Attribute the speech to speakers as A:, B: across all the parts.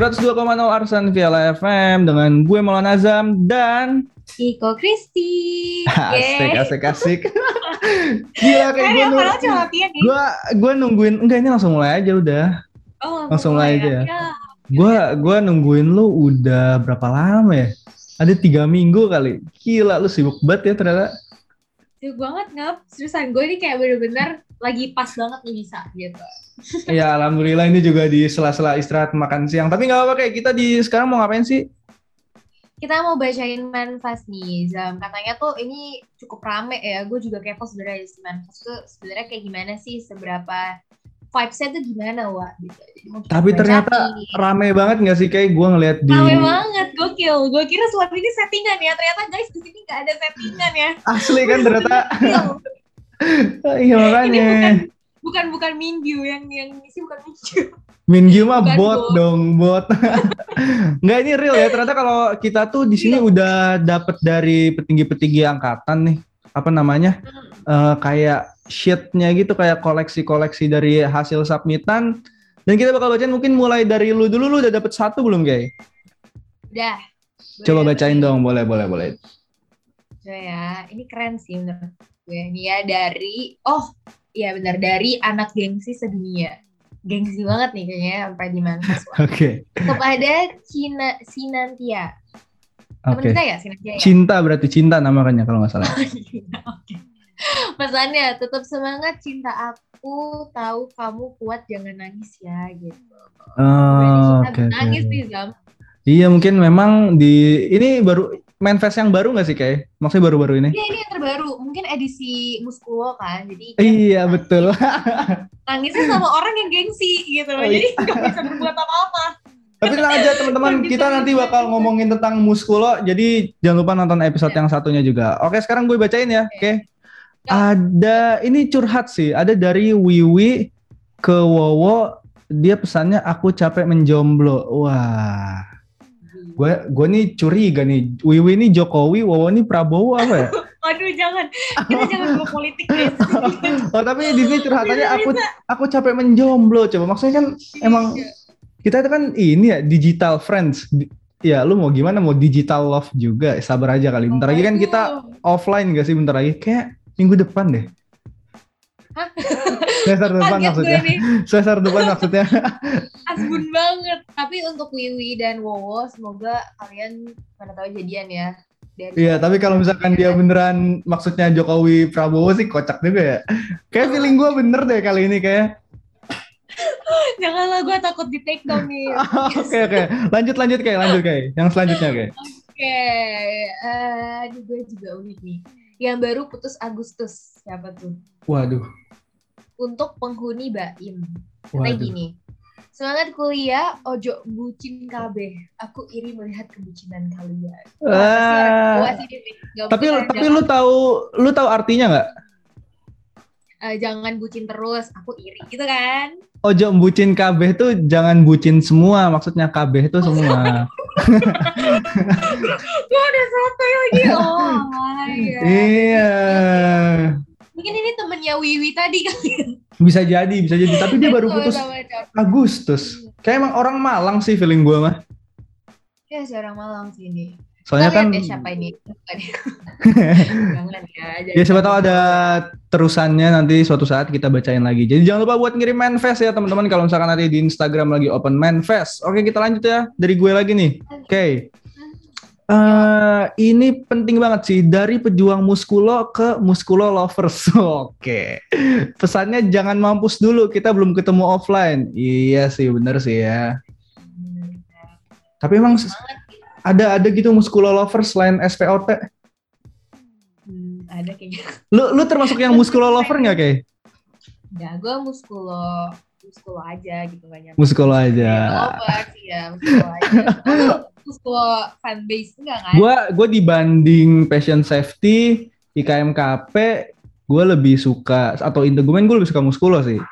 A: 202,0 Arsan Viala FM dengan gue Maulana Azam dan
B: Iko Kristi.
A: asik asik asik. Gila kayak gue
B: yang
A: nunggu,
B: padahal cuma latihan nih.
A: gue gue nungguin enggak ini langsung mulai aja udah.
B: Oh,
A: langsung mulai aja ya.
B: ya.
A: Gue gue nungguin lu udah berapa lama ya? Ada tiga minggu kali. Gila lu sibuk banget ya ternyata.
B: Sibuk banget ngap. Seriusan gue ini kayak bener-bener lagi pas banget nih bisa gitu.
A: Ya alhamdulillah ini juga di sela-sela istirahat makan siang. Tapi nggak apa-apa kayak kita di sekarang mau ngapain sih?
B: Kita mau bacain manifest nih, Zam. Katanya tuh ini cukup rame ya. Gue juga kepo sebenarnya si manifest tuh sebenarnya kayak gimana sih? Seberapa vibes-nya tuh gimana, Wak? Gitu. Jadi
A: Tapi ternyata
B: bacain.
A: rame banget nggak sih kayak gue ngeliat di
B: Rame banget, gokil. Gue kira selama ini settingan ya. Ternyata guys di sini nggak ada settingan ya.
A: asli kan ternyata. Iya makanya.
B: Ini bukan bukan bukan Minggu yang yang isi bukan Minggu.
A: Minggu mah
B: Bukan
A: bot
B: bot.
A: dong, bot. Enggak ini real ya. Ternyata kalau kita tuh di sini udah dapet dari petinggi-petinggi angkatan nih. Apa namanya? Eh, kayak sheetnya gitu, kayak koleksi-koleksi dari hasil submitan. Dan kita bakal bacain mungkin mulai dari lu dulu. Lu udah dapet satu belum, Kay?
B: Udah.
A: Coba
B: Boleh,
A: bacain
B: boleh.
A: dong, boleh, boleh, boleh.
B: Coba ya. Ini keren sih menurut gue. Ini ya dari oh iya benar dari anak gengsi sedunia. Gengsi banget nih kayaknya sampai di.
A: Oke,
B: Kepada Cina Sinantia.
A: Oke.
B: kita ya Sinantia ya?
A: Cinta berarti cinta namanya kalau nggak salah.
B: Oke. Pesannya tetap semangat cinta aku tahu kamu kuat jangan nangis ya gitu.
A: Oh, oke, oke.
B: nangis nih Zam.
A: Iya mungkin memang di ini baru manifest yang baru nggak sih kayak? Maksudnya baru-baru ini?
B: Iya ini yang terbaru. Mungkin edisi Muskulo kan. Jadi
A: Iya betul.
B: nangisnya sama orang yang gengsi gitu.
A: Oh, iya.
B: Jadi nggak bisa berbuat apa-apa.
A: Tapi tenang aja teman-teman, kita nanti bakal ngomongin tentang muskulo. Jadi jangan lupa nonton episode
B: Ya.
A: yang satunya juga. Oke, sekarang gue bacain ya. Oke.
B: Ya.
A: Ada ini curhat sih. Ada dari Wiwi ke Wowo. Dia pesannya aku capek menjomblo. Wah. Gue gue nih curiga nih. Wiwi ini Jokowi, Wowo ini Prabowo apa ya?
B: Aduh jangan. Kita jangan bawa politik guys.
A: Oh tapi di sini curhatannya aku aku capek menjomblo. Coba maksudnya kan emang kita itu kan ini ya digital friends. Ya lu mau gimana mau digital love juga sabar aja kali. Bentar lagi kan kita offline gak sih bentar lagi kayak minggu depan deh. Semester depan maksudnya. Semester depan maksudnya.
B: Asbun banget. Tapi untuk Wiwi dan Wowo semoga kalian pada tahu jadian ya.
A: Iya, tapi kalau misalkan dia beneran maksudnya Jokowi Prabowo sih kocak juga ya. Kayak feeling gue bener deh kali ini kayak.
B: janganlah gue takut di take down nih.
A: Oke oke, lanjut lanjut kayak lanjut kayak. Yang selanjutnya kayak.
B: Oke, eh ini gue juga unik nih. Yang baru putus Agustus siapa tuh?
A: Waduh.
B: Untuk penghuni Baim.
A: Waduh.
B: gini. Semangat kuliah, ojo bucin kabeh. Aku iri melihat kebucinan kalian.
A: Ah.
B: Wah. Gak
A: Tapi tapi lu tahu lu tahu artinya nggak?
B: Eh, jangan bucin terus. Aku iri gitu kan?
A: Ojo bucin kabeh tuh jangan bucin semua, maksudnya kabeh tuh semua.
B: Gue ada satu lagi. Oh, iya.
A: iya.
B: Mungkin ini temennya Wiwi tadi kali.
A: Bisa jadi, bisa jadi. Tapi dia baru putus. Agustus. Kayak emang orang Malang sih feeling gua mah.
B: Ya, seorang Malang sih ini.
A: Soalnya kan
B: ya siapa ini. Ya. Jangan ya.
A: ya siapa tahu ada terusannya nanti suatu saat kita bacain lagi. Jadi jangan lupa buat ngirim manifest ya teman-teman kalau misalkan nanti di Instagram lagi open manifest. Oke, kita lanjut ya. Dari gue lagi nih. Oke. Eh, ini penting banget sih dari pejuang muskulo ke muskulo lovers. Oke. Pesannya jangan mampus dulu, kita belum ketemu offline. Iya sih, bener sih ya. Tapi emang
B: Semangat.
A: Ada ada gitu muskulo lovers selain SPOT.
B: Hmm, ada kayaknya.
A: Lu lu termasuk yang muskulo lover nggak kayak?
B: Ya, gue muskulo muskulo aja gitu gak nyampe.
A: Muskulo aja.
B: Lover sih ya, muskulo aja. Lu muskulo fanbase enggak kan?
A: Gua gua dibanding passion safety IKMKP gue lebih suka atau integumen gue lebih suka muskulo sih.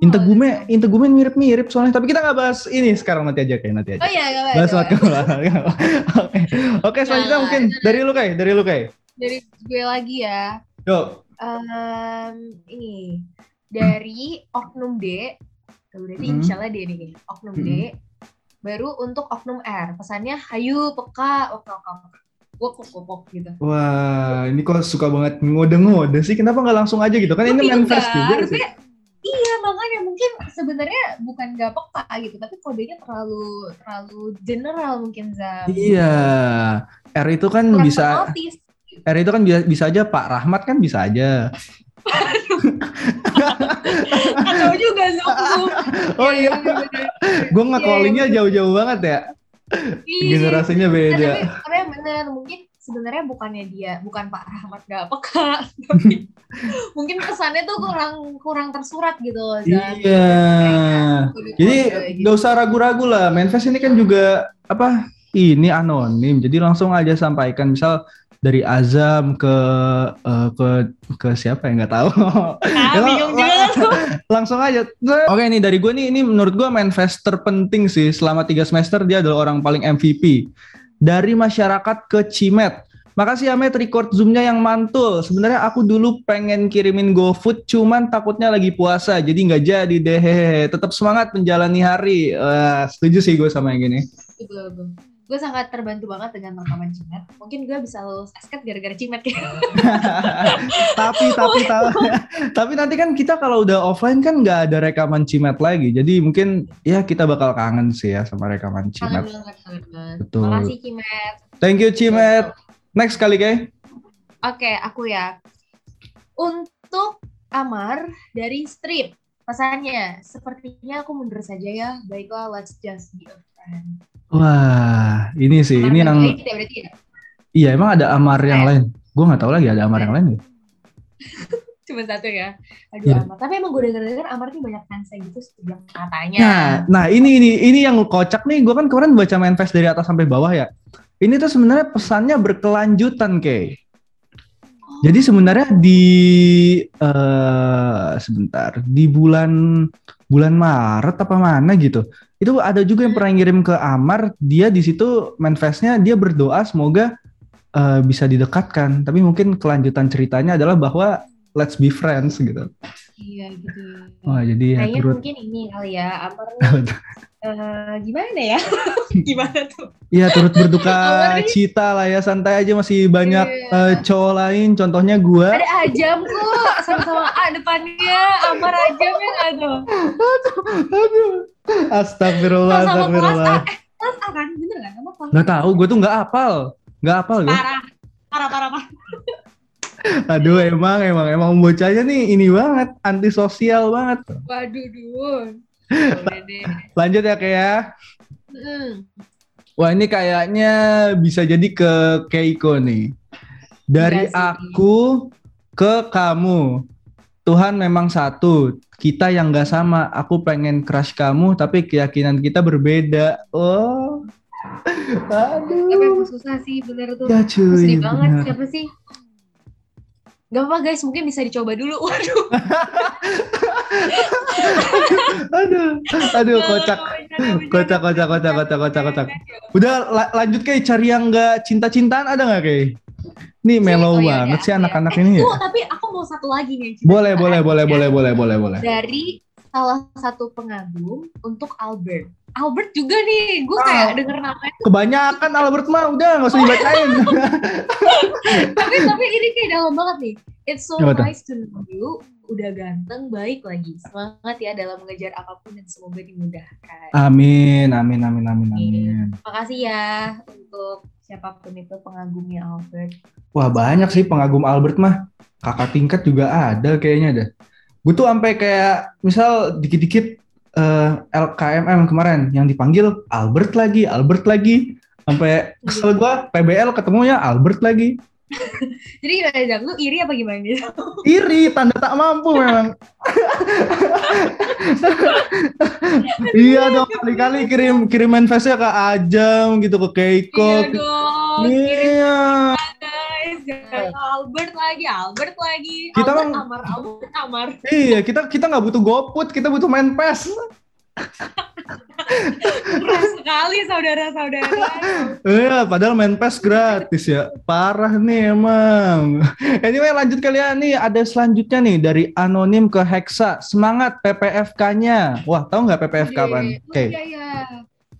A: Integumen, integumen mirip-mirip soalnya. Tapi kita nggak bahas ini sekarang nanti aja kayak nanti aja.
B: Oh iya, gak apa-apa.
A: Bahas waktu Oke, oke selanjutnya
B: Nah,
A: mungkin dari lu kayak, dari lu kayak.
B: Dari gue lagi ya.
A: Yuk,
B: Em, ini dari Oknum D. Berarti
A: Hmm.
B: inisialnya D nih. Oknum D. Baru untuk oknum R, pesannya hayu, peka, oke oke oke. Wok, wok, wok, wok, gitu.
A: Wah, ini kok suka banget ngode-ngode sih. Kenapa nggak langsung aja gitu? Kan ini manifest
B: enggak,
A: juga sih.
B: Iya makanya mungkin sebenarnya bukan gak peka gitu, tapi kodenya terlalu terlalu general mungkin Zam.
A: Iya. R itu kan
B: Kurang
A: bisa. R itu kan bisa, bisa aja Pak Rahmat kan bisa aja.
B: Kacau juga.
A: Oh iya, gue nge-callingnya
B: Iya,
A: jauh-jauh banget ya.
B: Iya.
A: Generasinya
B: Nah,
A: beda.
B: tapi, tapi yang bener mungkin sebenarnya bukannya dia bukan Pak Rahmat gak peka tapi mungkin pesannya tuh kurang kurang tersurat gitu loh.
A: Iya. Jadi
B: gitu.
A: gak usah ragu-ragu lah. Manifest ini kan juga apa? Ini anonim. Jadi langsung aja sampaikan. Misal dari Azam ke eh, ke ke siapa ya nggak tahu.
B: Ah, bingung
A: lah-
B: juga
A: langsung aja. Oke nih dari gue nih ini menurut gue manifest terpenting sih selama tiga semester dia adalah orang paling MVP dari masyarakat ke Cimet. Makasih Amet record zoomnya yang mantul. Sebenarnya aku dulu pengen kirimin GoFood, cuman takutnya lagi puasa, jadi nggak jadi deh. Tetap semangat menjalani hari. Wah, setuju sih gue sama yang gini.
B: Gue sangat terbantu banget dengan rekaman Cimet. Mungkin gue bisa lulus esket gara-gara Cimet ya.
A: tapi tapi tapi tapi nanti kan kita kalau udah offline kan nggak ada rekaman Cimet lagi. Jadi mungkin ya kita bakal kangen sih ya sama rekaman
B: Kangen
A: Cimet.
B: banget, kangen banget.
A: Betul.
B: Makasih Cimet.
A: Thank you Cimet. Next kali Kay.
B: Oke, aku ya. Untuk Amar dari Strip. Pesannya, sepertinya aku mundur saja ya. Baiklah, let's just be a friend.
A: Wah, ini sih,
B: Amar
A: ini yang
B: Baik ya berarti ya?
A: iya emang ada Amar yang
B: Eh.
A: lain. Gue nggak tahu lagi ada Amar yang lain. ya?
B: Cuma satu ya. Aduh,
A: Iya.
B: Amar. Tapi emang gue denger-denger Amar nih banyak fansnya gitu sejak katanya.
A: Nah, nah ini ini ini yang kocak nih. Gue kan kemarin baca manifest dari atas sampai bawah ya. Ini tuh sebenarnya pesannya berkelanjutan, Kay. Jadi sebenarnya di eh sebentar di bulan bulan Maret apa mana gitu. Itu ada juga yang pernah ngirim ke Amar. Dia di situ manifestnya dia berdoa semoga eh, bisa didekatkan. Tapi mungkin kelanjutan ceritanya adalah bahwa let's be friends gitu.
B: Iya gitu.
A: Wah jadi ya
B: Kayaknya
A: turut
B: mungkin ini kali ya. Amar nih, eh, gimana ya? gimana tuh?
A: Iya turut berduka cita lah ya santai aja masih banyak
B: Iya.
A: eh, cowok lain contohnya gua
B: Ada Ajam kok. Sama-sama A depannya. Amar Ajam ya nggak tuh?
A: aduh astagfirullah
B: Sama-sama kelas A.
A: astagfirullah
B: Eh, kelas A kan? Bener nggak? Kamu kelas
A: nggak tahu gue tuh nggak apal nggak apal gue
B: Parah. Parah, parah, parah.
A: Aduh emang emang emang bocahnya nih ini banget antisosial banget
B: Waduh, duh.
A: Lanjut ya kayak wah ini kayaknya bisa jadi ke Keiko nih dari
B: Iya
A: aku ke kamu Tuhan memang satu kita yang nggak sama aku pengen crush kamu tapi keyakinan kita berbeda oh
B: Tapi
A: aduh
B: emang susah sih, bener tuh.
A: ya cuy
B: Sedih banget.
A: bener.
B: Siapa sih? Gak apa guys, mungkin bisa dicoba dulu. Waduh.
A: aduh. Aduh kocak. kocak kocak kocak kocak kocak kocak. udah la- lanjut kayak cari yang nggak cinta cintaan ada nggak kayak nih mellow
B: Oh, iya,
A: banget sih
B: iya.
A: anak-anak
B: Eh,
A: ini ya.
B: tuh, tapi aku mau satu lagi nih.
A: boleh boleh boleh boleh boleh boleh boleh.
B: Dari salah satu pengagum untuk Albert. Albert juga nih, gue
A: Ah.
B: kayak denger namanya.
A: kebanyakan Albert mah udah nggak usah dibacain
B: tapi tapi ini kayak dalam banget nih. It's so
A: tuh?
B: nice to know you. Udah ganteng, baik lagi. Semangat ya dalam mengejar apa pun dan semoga dimudahkan.
A: amin amin amin amin amin
B: Makasih ya untuk siapa pun itu pengagumnya Albert.
A: wah banyak sih pengagum Albert mah kakak tingkat juga ada kayaknya ada gue tuh sampai kayak misal dikit-dikit eh, LKMM kemarin yang dipanggil Albert lagi Albert lagi. Sampai kesel gue PBL ketemunya Albert lagi.
B: Jadi gimana Jam? Lu iri apa gimana
A: iri tanda tak mampu memang. Iya dong kali-kali kirim kirim manifestnya ke Ajam gitu ke Keiko.
B: Iya dong.
A: Iya
B: Jangan Albert lagi, Albert lagi.
A: Kita
B: Albert,
A: kan-
B: Amar, Albert, Amar.
A: iya kita kita nggak butuh GoPut kita butuh main PES
B: Keras sekali saudara-saudara.
A: Iya, padahal main PES gratis ya. Parah nih emang. Anyway, lanjut kalian nih. Ada selanjutnya nih dari anonim ke Hexa. Semangat PPFK-nya. Wah, tahu nggak PPFK apaan?
B: Iya,
A: Oke.
B: Iya, iya.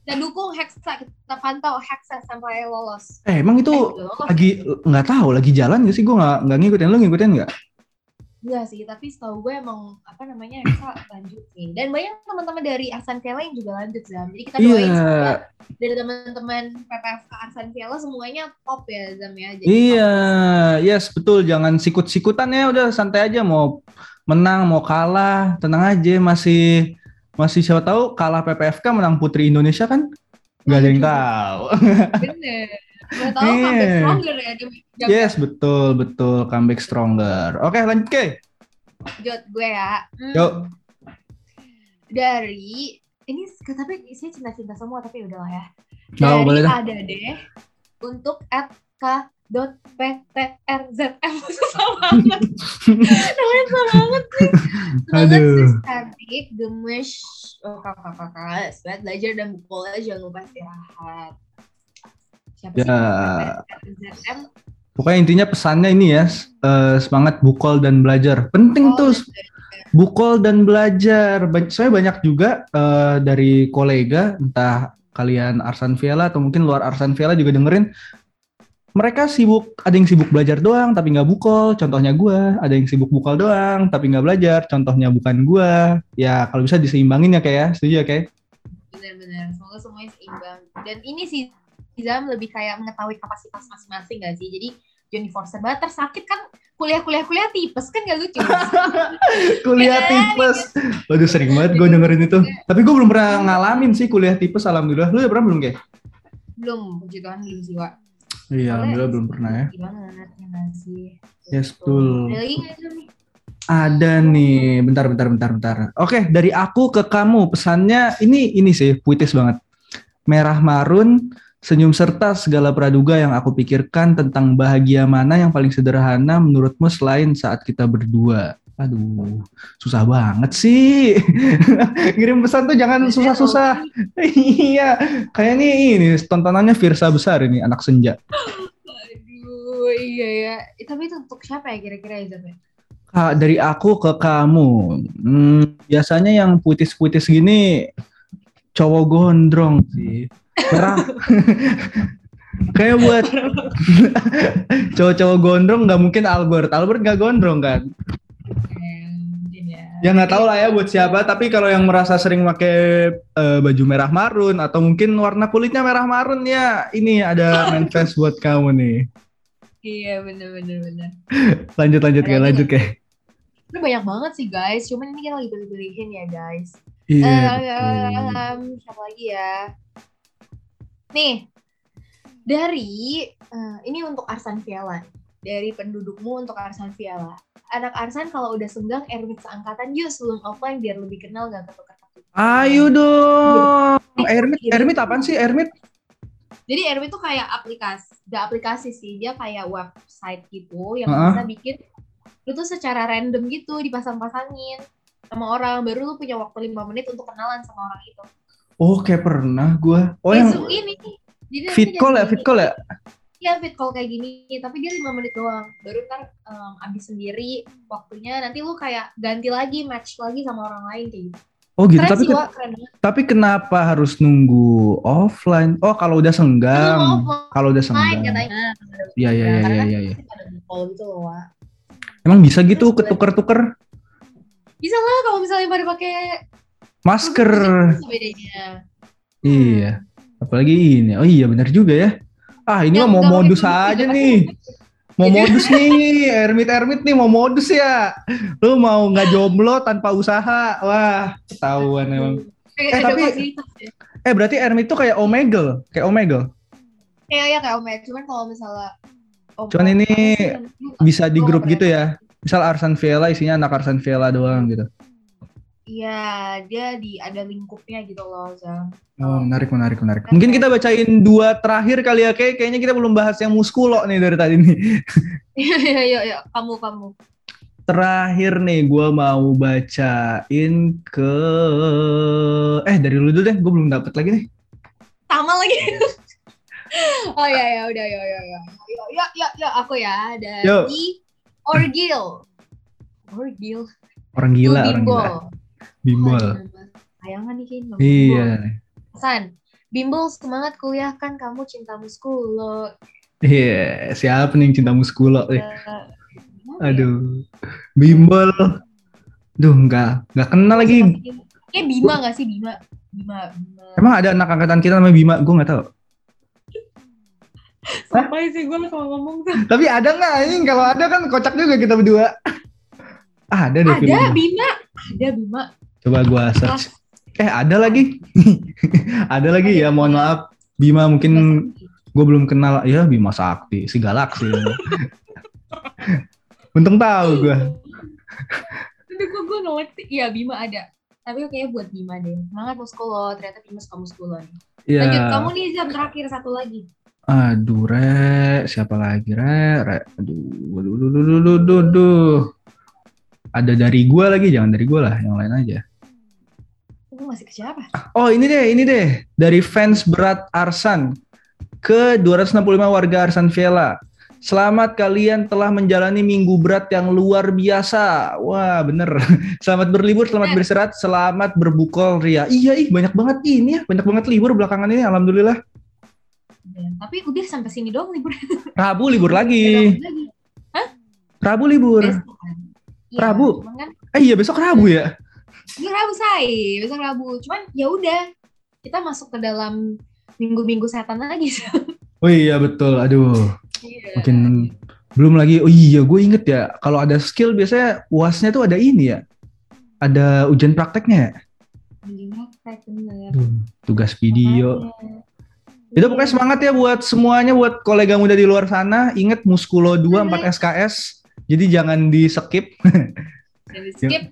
B: Kita dukung Hexa kita pantau Hexa sampai lolos
A: Eh, emang itu
B: Eh, lolos.
A: lagi nggak tahu lagi jalan gak sih? Gue nggak nggak ngikutin. Lu ngikutin nggak?
B: Enggak sih, tapi setahu gue emang apa namanya Hexa lanjut sih. Dan banyak teman-teman dari Arsan Vela yang juga lanjut Zam. Jadi kita doain
A: Iya.
B: semoga dari teman-teman PPFK Arsan Vela semuanya top ya Zam ya. Jadi
A: Iya, yes betul. Jangan sikut-sikutan ya. Udah santai aja. Mau menang, mau kalah, tenang aja. Masih masih siapa tahu kalah PPFK menang Putri Indonesia kan? Gak ada yang tahu.
B: top. Bener. Tahu
A: Iya.
B: comeback stronger ya. demi
A: yes betul betul. Comeback stronger. Oke lanjut ke.
B: Jod gue ya. Hmm,
A: Yuk.
B: Dari ini tapi isinya cinta-cinta semua tapi udahlah ya.
A: Nggak apa,
B: Dari
A: boleh dah.
B: ada deh untuk @k.ptrzm susah banget. Namanya susah banget sih. Semangat sis cantik, gemes, oh kakak kakak, semangat belajar dan bukunya jangan lupa istirahat. Siapa sih
A: Ya.
B: PTRZM?
A: Pokoknya intinya pesannya ini ya. eh, semangat bukol dan belajar. Penting
B: Oh,
A: tuh bukol dan belajar. Saya banyak juga eh, dari kolega, entah kalian Arsan Viela atau mungkin luar Arsan Viela juga dengerin. Mereka sibuk, ada yang sibuk belajar doang tapi nggak bukol, contohnya gua. Ada yang sibuk bukol doang tapi nggak belajar, contohnya bukan gua. Ya kalau bisa diseimbangin ya kayak ya, setuju ya kayak?
B: Benar-benar, semoga semuanya seimbang. Dan ini sih Zam lebih kayak mengetahui kapasitas masing-masing gak sih? Jadi Johnny Forster banget tersakit kan kuliah-kuliah-kuliah tipes kan gak lucu.
A: kuliah
B: Ya,
A: tipes. Waduh sering banget gue dengerin itu. Tapi gue belum pernah ngalamin sih kuliah tipes alhamdulillah. Lu udah pernah belum kayak?
B: belum, puji Tuhan belum sih, Wak.
A: Iya, alhamdulillah belum pernah ya.
B: Gimana ya nggak sih?
A: Yes, betul.
B: Ada lagi nggak Zam nih?
A: Ada nih, bentar, bentar, bentar, bentar. Oke, dari aku ke kamu pesannya ini ini sih puitis banget. Merah marun, senyum serta segala praduga yang aku pikirkan tentang bahagia mana yang paling sederhana menurutmu selain saat kita berdua. Aduh, susah banget sih. Ngirim pesan tuh jangan susah-susah. iya, kayaknya ini tontonannya Virsa besar ini anak senja.
B: Aduh, iya ya. Tapi itu untuk siapa ya kira-kira ya ya?
A: Kak, dari aku ke kamu. Hmm, biasanya yang puitis-puitis gini cowok gondrong sih. Merah. Kayak buat cowok-cowok gondrong nggak mungkin Albert. Albert nggak gondrong kan?
B: Ya.
A: Nggak tahu lah ya buat siapa. Tapi kalau yang merasa sering pakai eh, baju merah marun atau mungkin warna kulitnya merah marun ya ini ada manifest buat kamu nih.
B: Iya bener-bener bener.
A: Lanjut lanjut kayak lanjut kayak.
B: Ini banyak banget sih guys. Cuman ini kita lagi pilih-pilihin ya guys.
A: Iya.
B: Eh,
A: betul.
B: em, siapa lagi ya? Nih, dari eh, ini untuk Arsan Viala. Dari pendudukmu untuk Arsan Viala. Anak Arsan kalau udah senggang Ermit seangkatan yuk sebelum offline biar lebih kenal gak ketukar-ketukar.
A: Ayo dong. Ermit, Ermit apaan sih Ermit?
B: Jadi Ermit tuh kayak aplikasi, gak aplikasi sih, dia kayak website gitu yang
A: Heeh.
B: bisa bikin lu tuh secara random gitu dipasang-pasangin sama orang baru lu punya waktu lima menit untuk kenalan sama orang itu.
A: Oh, kayak pernah gua. Oh,
B: Kayak
A: yang
B: ini. Jadi
A: fit call ya, fit call ya?
B: Iya fit call kayak gini, tapi dia lima menit doang. Baru ntar em, abis sendiri waktunya nanti lu kayak ganti lagi match lagi sama orang lain kayak gitu.
A: Oh gitu,
B: Keren
A: tapi
B: sih,
A: ke-
B: Wak, keren banget.
A: tapi kenapa harus nunggu offline? Oh, kalau udah senggang. Kalau udah senggang.
B: katanya.
A: Iya, iya, iya, iya,
B: kan
A: iya, iya.
B: call gitu loh, Wak.
A: Emang bisa gitu ketuker-tuker
B: Bisa lah kalau misalnya pada pakai
A: masker.
B: Bedanya?
A: Iya. Apalagi ini. Oh iya, benar juga ya. Ah, ini mah mau modus aja nih. Mau modus nih, ermit-ermit nih mau modus ya. Lu mau nggak jomblo tanpa usaha. Wah, ketahuan emang. Eh, tapi-. Eh, berarti ermit tuh kayak omegle, kayak omegle.
B: Kayak ya kayak Omet, cuman kalau misalnya
A: Cuman ini
B: sih yang-
A: Bisa di
B: Gua
A: grup gitu ya. Misal Arsan Viela isinya anak Arsan Viela doang gitu.
B: Iya, dia di ada lingkupnya gitu loh, Zam.
A: Oh, menarik, menarik, menarik. Mungkin kita bacain dua terakhir kali ya, kayak kayaknya kita belum bahas yang muskulo nih dari tadi nih.
B: Iya, iya, iya, iya, kamu kamu.
A: Terakhir nih, gue mau bacain ke, eh dari lu dulu deh, gue belum dapet lagi nih.
B: Sama lagi. oh ya ya udah ya ya ya. Ya ya ya, ya aku ya dari
A: Yo.
B: Orgil. Orgil.
A: Orang gila, orang gila. Bimbol.
B: Tayangan nih kayaknya.
A: Iya.
B: San, Bimbel semangat kuliah kan kamu cinta muskulo.
A: Iya, siapa nih yang cinta muskulo? Eh,
B: Eh, gimana ya?
A: aduh, bimbel. Duh, enggak, enggak kenal lagi.
B: Kayak Bima gak sih Bima? Bima, Bima.
A: Emang ada anak angkatan kita namanya Bima? Gue nggak tahu.
B: Sampai sih gue kalau ngomong tuh.
A: Tapi ada nggak anjing? Kalau ada kan kocak juga kita berdua. Ada deh
B: Ada
A: filmnya.
B: Bima. Ada Bima.
A: Coba gua search. Eh, ada lagi. ada lagi ya, mohon maaf. Bima mungkin gue belum kenal. Ya, Bima Sakti, si galaksi. Untung tahu gue.
B: Tapi gue gue ngerti. Iya Bima ada. Tapi kayaknya buat Bima deh. Semangat muskulo. Ternyata Bima suka muskulo nih. Lanjut
A: Ya.
B: kamu nih jam terakhir satu lagi.
A: Aduh, Re, siapa lagi, Re? Re, aduh, aduh, aduh, aduh, aduh, aduh, aduh. Ada dari gua lagi, jangan dari gua lah, yang lain aja.
B: Gue masih ke siapa?
A: Oh, ini deh, ini deh. Dari fans berat Arsan ke 265 warga Arsan Villa. Selamat kalian telah menjalani minggu berat yang luar biasa. Wah, bener. Selamat berlibur, selamat beristirahat, selamat berbukol ria. Iya, ih banyak banget ini ya, banyak banget libur belakangan ini. Alhamdulillah.
B: Ya, tapi udah sampai sini doang libur.
A: Rabu libur lagi. Rabu libur.
B: Besok. Iya,
A: Rabu.
B: Kan
A: Eh iya besok Rabu ya.
B: besok Rabu say, besok Rabu. Cuman ya udah kita masuk ke dalam minggu-minggu setan lagi.
A: Oh iya betul. Aduh,
B: Iya.
A: makin belum lagi. Oh iya, gue inget ya. Kalau ada skill biasanya uasnya tuh ada ini ya. Ada ujian prakteknya ya.
B: Bener.
A: Tugas video.
B: Makanya.
A: Itu pokoknya semangat ya buat semuanya, buat kolega muda di luar sana. Ingat Muskulo 2 4 SKS. Jadi jangan di skip,
B: Jangan di skip.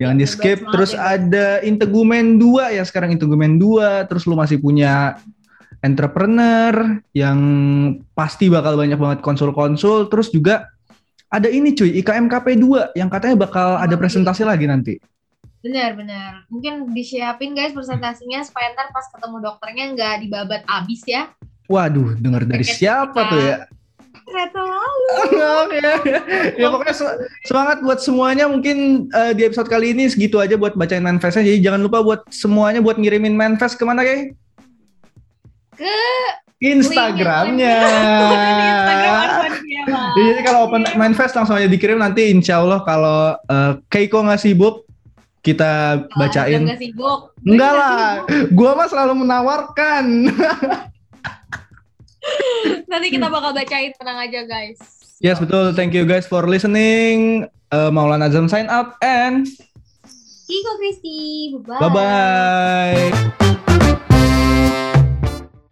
A: jangan di skip. Terus
B: ya.
A: ada Integumen 2 ya sekarang Integumen 2. Terus lu masih punya entrepreneur yang pasti bakal banyak banget konsul-konsul. Terus juga ada ini cuy, IKMKP 2 yang katanya bakal ada
B: Oh,
A: presentasi lagi nanti.
B: Benar, benar. Mungkin disiapin guys presentasinya supaya ntar pas ketemu dokternya nggak dibabat abis ya.
A: Waduh, dengar dari siapa tuh ya?
B: Ternyata lalu.
A: Oke. ya pokoknya se- semangat buat semuanya. Mungkin eh, di episode kali ini segitu aja buat bacain manifestnya. Jadi jangan lupa buat semuanya buat ngirimin manifest ke mana kayak?
B: Ke
A: Instagramnya.
B: Instagram Fiela.
A: Jadi kalau open manifest langsung aja dikirim nanti insya Allah kalau eh, Keiko nggak sibuk kita
B: Ah,
A: bacain.
B: Nggak sibuk.
A: Enggak
B: Nggak
A: lah, gua mah selalu menawarkan.
B: Nanti kita bakal bacain tenang aja guys.
A: yes betul, thank you guys for listening. Eh, Maulana Azam sign up and
B: Kiko Kristi, bye
A: bye bye.